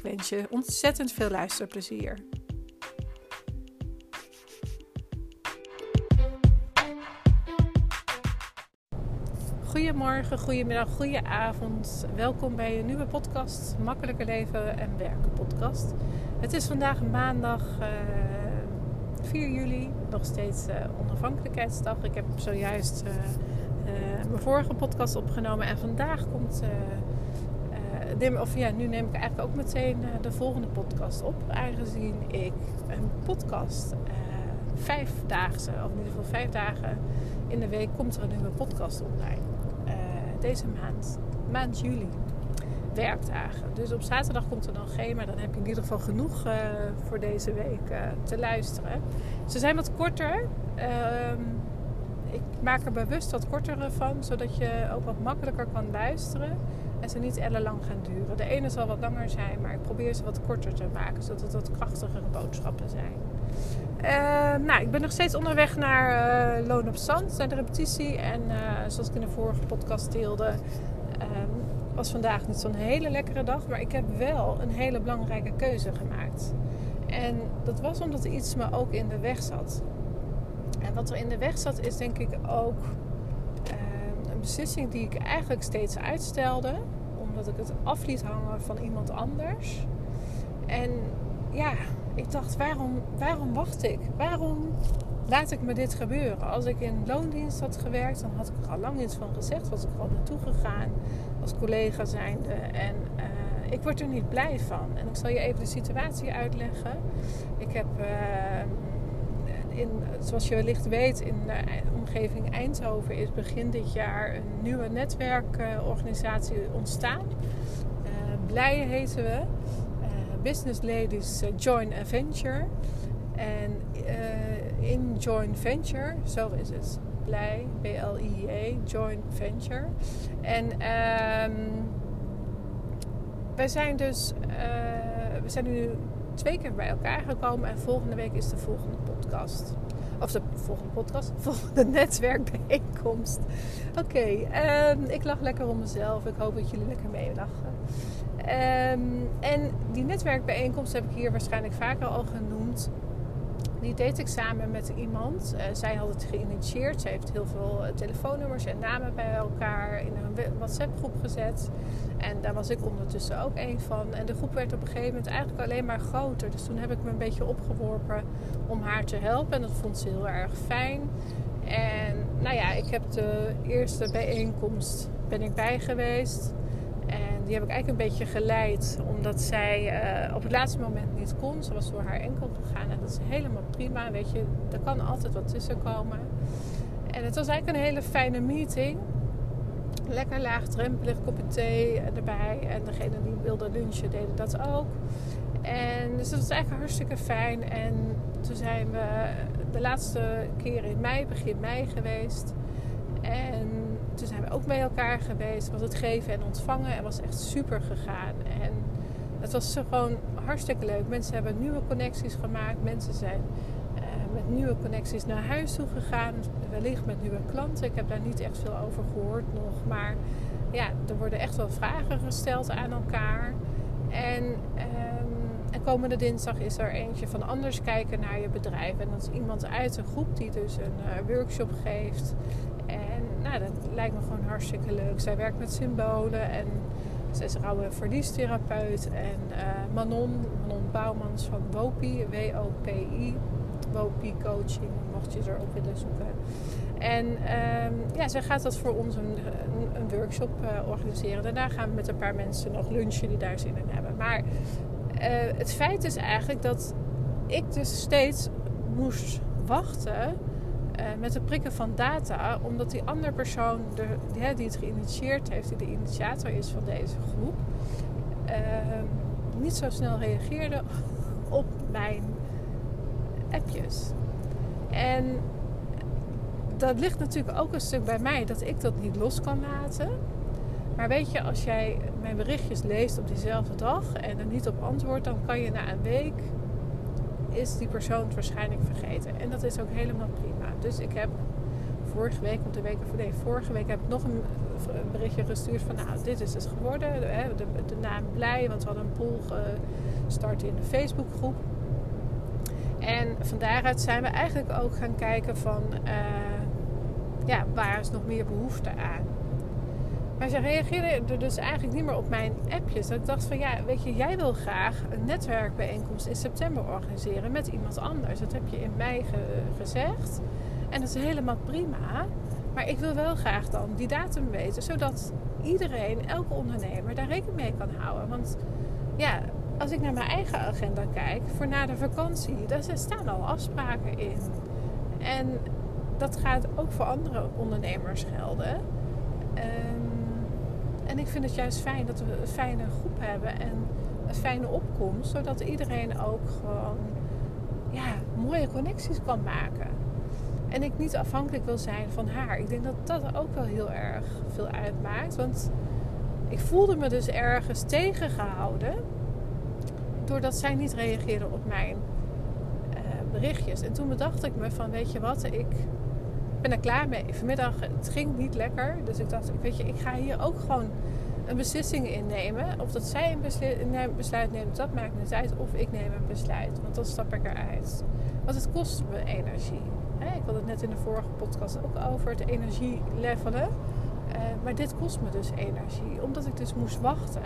Ik wens je ontzettend veel luisterplezier. Goedemorgen, goedemiddag, goedenavond. Welkom bij een nieuwe podcast, Makkelijker Leven en Werken podcast. Het is vandaag maandag uh, 4 juli, nog steeds uh, onafhankelijkheidsdag. Ik heb zojuist uh, mijn vorige podcast opgenomen en vandaag komt of ja, nu neem ik eigenlijk ook meteen uh, de volgende podcast op. Aangezien ik een podcast uh, vijfdaagse, of in ieder geval vijf dagen in de week, komt er een nieuwe podcast online. Uh, deze maand, maand juli, werkdagen. Dus op zaterdag komt er dan geen, maar dan heb je in ieder geval genoeg voor deze week te luisteren. Ze zijn wat korter. Ehm, ik maak er bewust wat kortere van, zodat je ook wat makkelijker kan luisteren en ze niet ellenlang gaan duren. De ene zal wat langer zijn, maar ik probeer ze wat korter te maken, zodat het wat krachtigere boodschappen zijn. Uh, nou, ik ben nog steeds onderweg naar uh, Loon op Zand, naar de repetitie. En uh, zoals ik in de vorige podcast deelde, ehm, was vandaag niet zo'n hele lekkere dag. Maar ik heb wel een hele belangrijke keuze gemaakt. En dat was omdat er iets me ook in de weg zat. En wat er in de weg zat is denk ik ook beslissing die ik eigenlijk steeds uitstelde, omdat ik het af liet hangen van iemand anders. En ja, ik dacht, waarom, waarom wacht ik? Waarom laat ik me dit gebeuren? Als ik in loondienst had gewerkt, dan had ik er al lang iets van gezegd. Was ik er al naartoe gegaan als collega zijnde. En uh, ik word er niet blij van. En ik zal je even de situatie uitleggen. Ik heb... Uh, in, zoals je wellicht weet, in de omgeving Eindhoven is begin dit jaar een nieuwe netwerkorganisatie ontstaan. Uh, Blij heten we. Uh, Business Ladies Join a Venture. En uh, in Join Venture, zo is het. Blij, B-L-I-E, Join Venture. En um, wij zijn dus, we zijn nu twee keer bij elkaar gekomen. En volgende week is de volgende Of de volgende podcast, volgende netwerkbijeenkomst. Oké, ehm, ik lach lekker om mezelf. Ik hoop dat jullie lekker meelachen. Um, en die netwerkbijeenkomst heb ik hier waarschijnlijk vaker al genoemd. Die deed ik samen met iemand. Uh, zij had het geïnitieerd. Ze heeft heel veel uh, telefoonnummers en namen bij elkaar in een WhatsApp groep gezet. En daar was ik ondertussen ook een van. En de groep werd op een gegeven moment eigenlijk alleen maar groter. Dus toen heb ik me een beetje opgeworpen om haar te helpen. En dat vond ze heel erg fijn. En nou ja, ik heb de eerste bijeenkomst ben ik bij geweest. Die heb ik eigenlijk een beetje geleid, omdat zij uh, op het laatste moment niet kon. Ze was door haar enkel gegaan en dat is helemaal prima. Weet je, er kan altijd wat tussen komen. En het was eigenlijk een hele fijne meeting. Lekker laagdrempelig, kopje thee erbij. En degene die wilde lunchen deden dat ook. En dus dat was eigenlijk hartstikke fijn. En toen zijn we de laatste keer in mei, begin mei geweest. En toen zijn we ook bij elkaar geweest. Was het geven en ontvangen. En was echt super gegaan. En het was gewoon hartstikke leuk. Mensen hebben nieuwe connecties gemaakt. Mensen zijn uh, met nieuwe connecties naar huis toe gegaan. Wellicht met nieuwe klanten. Ik heb daar niet echt veel over gehoord nog. Maar ja, er worden echt wel vragen gesteld aan elkaar. En, um, en komende dinsdag is er eentje van anders kijken naar je bedrijf. En dat is iemand uit een groep die dus een uh, workshop geeft. Nou, dat lijkt me gewoon hartstikke leuk. Zij werkt met symbolen en ze is oude verliestherapeut. En uh, Manon, Manon Bouwmans van WOPI, W-O-P-I, WOPI Coaching, mocht je er ook willen zoeken. En um, ja, zij gaat dat voor ons een, een, workshop uh, organiseren. Daarna gaan we met een paar mensen nog lunchen die daar zin in hebben. Maar uh, het feit is eigenlijk dat ik dus steeds moest wachten uh, met het prikken van data, omdat die andere persoon de, die, die, het geïnitieerd heeft, die de initiator is van deze groep, uh, niet zo snel reageerde op mijn appjes. En dat ligt natuurlijk ook een stuk bij mij dat ik dat niet los kan laten. Maar weet je, als jij mijn berichtjes leest op diezelfde dag en er niet op antwoordt, dan kan je na een week is die persoon het waarschijnlijk vergeten. En dat is ook helemaal prima. Dus ik heb vorige week, of de week of nee, vorige week heb ik nog een berichtje gestuurd van nou, dit is het geworden. De, de, naam blij, want we hadden een pool gestart in de Facebookgroep. En van daaruit zijn we eigenlijk ook gaan kijken van uh, ja, waar is nog meer behoefte aan. Maar ze reageerden dus eigenlijk niet meer op mijn appjes. Dat ik dacht van ja, weet je, jij wil graag een netwerkbijeenkomst in september organiseren met iemand anders. Dat heb je in mei gezegd. En dat is helemaal prima. Maar ik wil wel graag dan die datum weten, zodat iedereen, elke ondernemer daar rekening mee kan houden. Want ja, als ik naar mijn eigen agenda kijk, voor na de vakantie, daar staan al afspraken in. En dat gaat ook voor andere ondernemers gelden. Um, en ik vind het juist fijn dat we een fijne groep hebben en een fijne opkomst, zodat iedereen ook gewoon ja, mooie connecties kan maken. En ik niet afhankelijk wil zijn van haar. Ik denk dat dat ook wel heel erg veel uitmaakt. Want ik voelde me dus ergens tegengehouden doordat zij niet reageerde op mijn uh, berichtjes. En toen bedacht ik me van, weet je wat, ik ben er klaar mee. Vanmiddag, het ging niet lekker. Dus ik dacht, weet je, ik ga hier ook gewoon een beslissing innemen. Of dat zij een besluit neemt, dat maakt niet uit. Of ik neem een besluit, want dan stap ik eruit. Want het kost me energie. Ik had het net in de vorige podcast ook over het energielevelen. Uh, maar dit kost me dus energie. Omdat ik dus moest wachten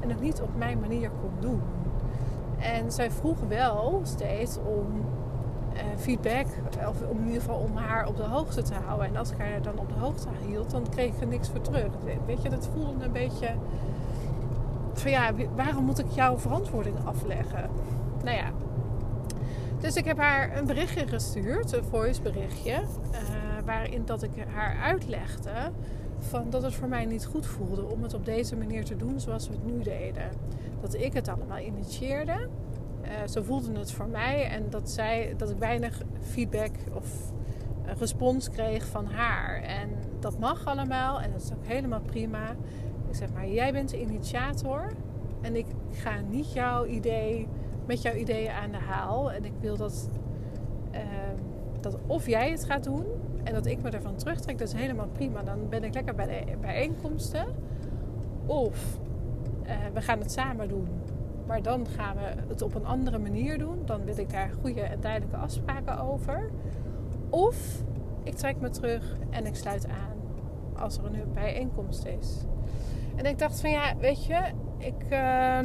en het niet op mijn manier kon doen. En zij vroeg wel steeds om feedback. Of om in ieder geval om haar op de hoogte te houden. En als ik haar dan op de hoogte hield, dan kreeg ik er niks voor terug. Weet je, dat voelde een beetje van ja, waarom moet ik jouw verantwoording afleggen? Nou ja. Dus ik heb haar een berichtje gestuurd, een voice berichtje. Uh, waarin dat ik haar uitlegde van dat het voor mij niet goed voelde om het op deze manier te doen zoals we het nu deden. Dat ik het allemaal initieerde uh, zo voelde het voor mij. En dat, zij, dat ik weinig feedback of respons kreeg van haar. En dat mag allemaal en dat is ook helemaal prima. Ik zeg maar, jij bent de initiator. En ik ga niet jouw idee met jouw ideeën aan de haal. En ik wil dat, uh, dat of jij het gaat doen en dat ik me ervan terugtrek, dat is helemaal prima. Dan ben ik lekker bij de bijeenkomsten. Of uh, we gaan het samen doen. Maar dan gaan we het op een andere manier doen. Dan wil ik daar goede en duidelijke afspraken over. Of ik trek me terug en ik sluit aan als er een bijeenkomst is. En ik dacht van ja, weet je, ik, uh,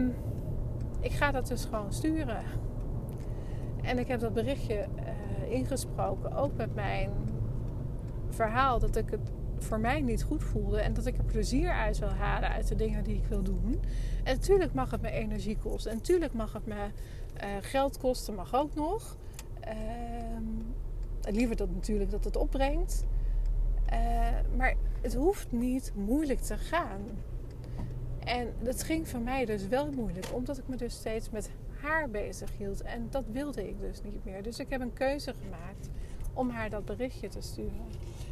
ik ga dat dus gewoon sturen. En ik heb dat berichtje uh, ingesproken, ook met mijn verhaal, dat ik het voor mij niet goed voelde. En dat ik er plezier uit wil halen uit de dingen die ik wil doen. En natuurlijk mag het me energie kosten. En natuurlijk mag het me uh, geld kosten, mag ook nog. Uh, liever dat natuurlijk dat het opbrengt. Uh, maar het hoeft niet moeilijk te gaan. En dat ging voor mij dus wel moeilijk, omdat ik me dus steeds met haar bezig hield. En dat wilde ik dus niet meer. Dus ik heb een keuze gemaakt om haar dat berichtje te sturen.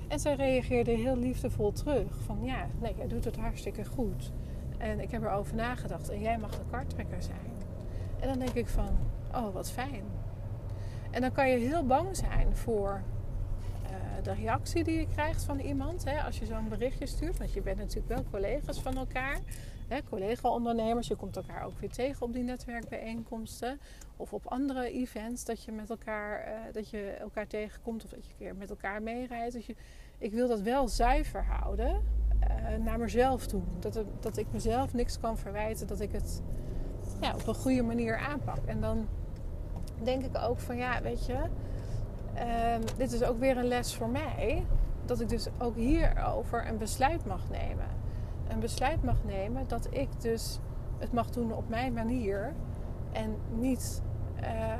En zij reageerde heel liefdevol terug. Van ja, nee, jij doet het hartstikke goed. En ik heb erover nagedacht. En jij mag de karttrekker zijn. En dan denk ik van, oh wat fijn. En dan kan je heel bang zijn voor uh, de reactie die je krijgt van iemand. Hè, als je zo'n berichtje stuurt. Want je bent natuurlijk wel collega's van elkaar. Collega-ondernemers. Je komt elkaar ook weer tegen op die netwerkbijeenkomsten. Of op andere events. Dat je met elkaar, uh, dat je elkaar tegenkomt. Of dat je een keer met elkaar meerijdt. Dus ik wil dat wel zuiver houden. Uh, naar mezelf toe. Dat, dat ik mezelf niks kan verwijten. Dat ik het ja, op een goede manier aanpak. En dan denk ik ook van ja, weet je. Uh, dit is ook weer een les voor mij. Dat ik dus ook hierover een besluit mag nemen. Een besluit mag nemen dat ik dus het mag doen op mijn manier. En niet. Uh,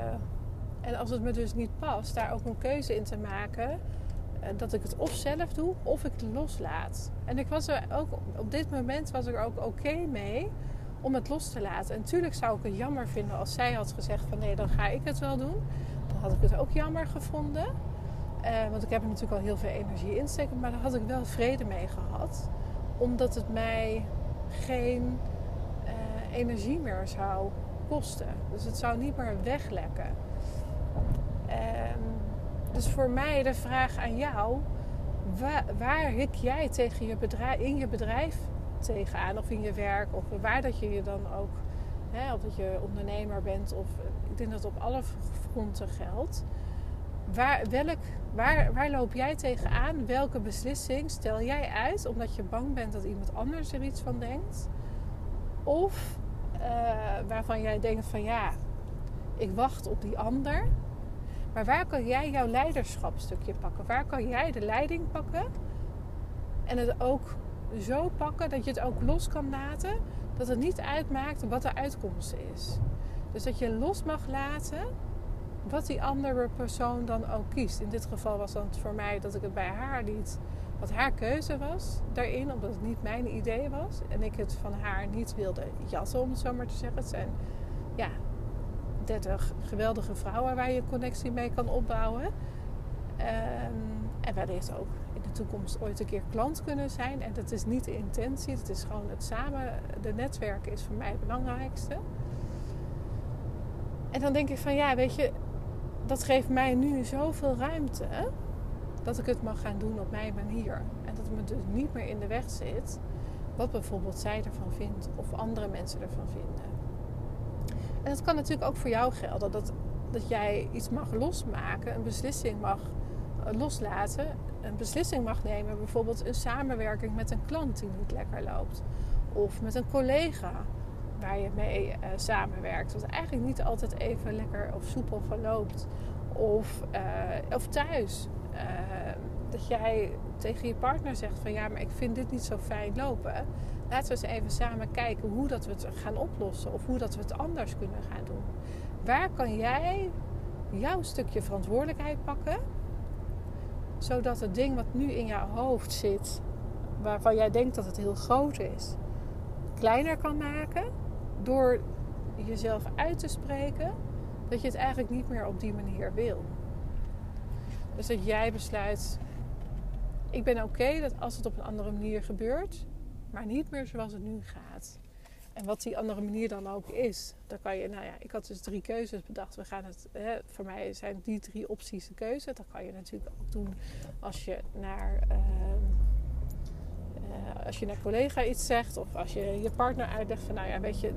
en als het me dus niet past, daar ook een keuze in te maken eh, dat ik het of zelf doe of ik het loslaat. En ik was er ook op dit moment was ik er ook oké mee om het los te laten. En natuurlijk zou ik het jammer vinden als zij had gezegd van nee, dan ga ik het wel doen. Dan had ik het ook jammer gevonden. Uh, want ik heb er natuurlijk al heel veel energie in steken, maar daar had ik wel vrede mee gehad. Omdat het mij geen uh, energie meer zou kosten. Dus het zou niet meer weglekken. Ehm, dus voor mij de vraag aan jou: waar, waar hik jij tegen je bedrijf, in je bedrijf tegenaan of in je werk? Of waar dat je je dan ook, hè, of dat je ondernemer bent, of ik denk dat op alle fronten geldt. Waar, welk, waar, waar loop jij tegenaan? Welke beslissing stel jij uit omdat je bang bent dat iemand anders er iets van denkt? Of uh, waarvan jij denkt van ja, ik wacht op die ander. Maar waar kan jij jouw leiderschapstukje pakken? Waar kan jij de leiding pakken? En het ook zo pakken dat je het ook los kan laten. Dat het niet uitmaakt wat de uitkomst is. Dus dat je los mag laten wat die andere persoon dan ook kiest. In dit geval was het voor mij dat ik het bij haar liet. Wat haar keuze was daarin, omdat het niet mijn idee was. En ik het van haar niet wilde jassen, om het zo maar te zeggen. Het zijn ja, 30 geweldige vrouwen waar je connectie mee kan opbouwen. Um, en wellicht ook in de toekomst ooit een keer klant kunnen zijn. En dat is niet de intentie, het is gewoon het samen. De netwerken is voor mij het belangrijkste. En dan denk ik van ja, weet je, dat geeft mij nu zoveel ruimte dat ik het mag gaan doen op mijn manier. En dat het me dus niet meer in de weg zit wat bijvoorbeeld zij ervan vindt of andere mensen ervan vinden. En dat kan natuurlijk ook voor jou gelden. Dat, dat jij iets mag losmaken, een beslissing mag eh, loslaten. Een beslissing mag nemen, bijvoorbeeld een samenwerking met een klant die niet lekker loopt. Of met een collega waar je mee uh, samenwerkt. Wat eigenlijk niet altijd even lekker of soepel verloopt. Of, uh, of thuis. Uh, dat jij tegen je partner zegt van ja, maar ik vind dit niet zo fijn lopen. Laten we eens even samen kijken hoe dat we het gaan oplossen. Of hoe dat we het anders kunnen gaan doen. Waar kan jij jouw stukje verantwoordelijkheid pakken? Zodat het ding wat nu in jouw hoofd zit, waarvan jij denkt dat het heel groot is, kleiner kan maken door jezelf uit te spreken dat je het eigenlijk niet meer op die manier wil. Dus dat jij besluit: ik ben oké dat als het op een andere manier gebeurt, maar niet meer zoals het nu gaat. En wat die andere manier dan ook is, dan kan je, nou ja, ik had dus drie keuzes bedacht. We gaan het, hè, voor mij zijn die drie opties de keuze. Dat kan je natuurlijk ook doen als je naar, uh, als je naar collega iets zegt of als je je partner uitlegt van, nou ja, weet je,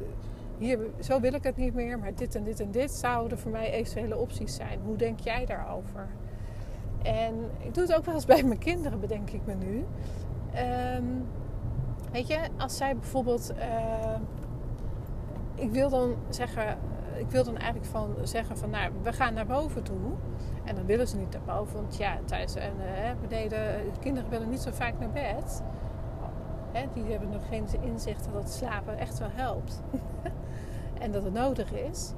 hier, zo wil ik het niet meer, maar dit en dit en dit zouden voor mij eventuele opties zijn. Hoe denk jij daarover? En ik doe het ook wel eens bij mijn kinderen, bedenk ik me nu. Um, weet je, als zij bijvoorbeeld. Uh, ik wil dan zeggen. Ik wil dan eigenlijk van zeggen van nou, we gaan naar boven toe. En dan willen ze niet naar boven. Want ja, thuis en uh, beneden, kinderen willen niet zo vaak naar bed. Die hebben nog geen inzicht dat het slapen echt wel helpt. en dat het nodig is.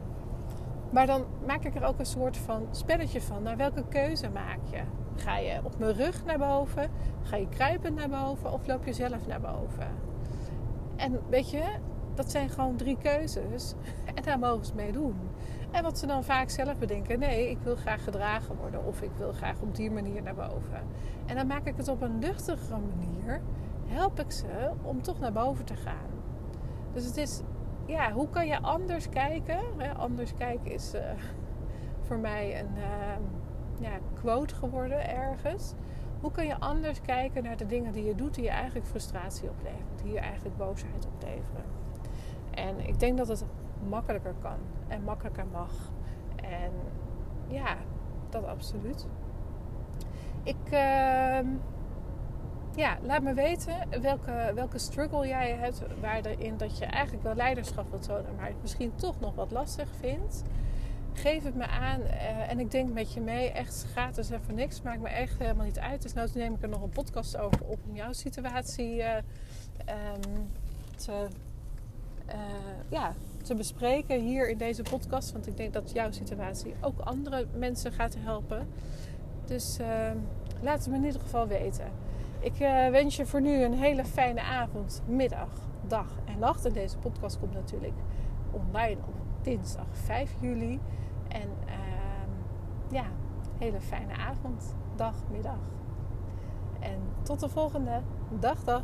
Maar dan maak ik er ook een soort van spelletje van. Naar welke keuze maak je? Ga je op mijn rug naar boven? Ga je kruipend naar boven? Of loop je zelf naar boven? En weet je, dat zijn gewoon drie keuzes. En daar mogen ze mee doen. En wat ze dan vaak zelf bedenken: nee, ik wil graag gedragen worden. Of ik wil graag op die manier naar boven. En dan maak ik het op een luchtigere manier. Help ik ze om toch naar boven te gaan. Dus het is ja, hoe kan je anders kijken? anders kijken is uh, voor mij een uh, ja, quote geworden ergens. Hoe kan je anders kijken naar de dingen die je doet die je eigenlijk frustratie opleveren, die je eigenlijk boosheid opleveren? En ik denk dat het makkelijker kan en makkelijker mag. En ja, dat absoluut. Ik. Uh, ja, laat me weten welke, welke struggle jij hebt waarin dat je eigenlijk wel leiderschap wilt tonen, maar het misschien toch nog wat lastig vindt. Geef het me aan uh, en ik denk met je mee. Echt gratis en voor niks. Maakt me echt helemaal niet uit. Dus nou neem ik er nog een podcast over op om jouw situatie uh, um, te, uh, ja, te bespreken hier in deze podcast. Want ik denk dat jouw situatie ook andere mensen gaat helpen. Dus ehm, laat het me in ieder geval weten. Ik uh, wens je voor nu een hele fijne avond, middag, dag hij lacht. En deze podcast komt natuurlijk online op dinsdag 5 juli. En uh, ja, hele fijne avond, dag, middag. En tot de volgende. Dag, dag.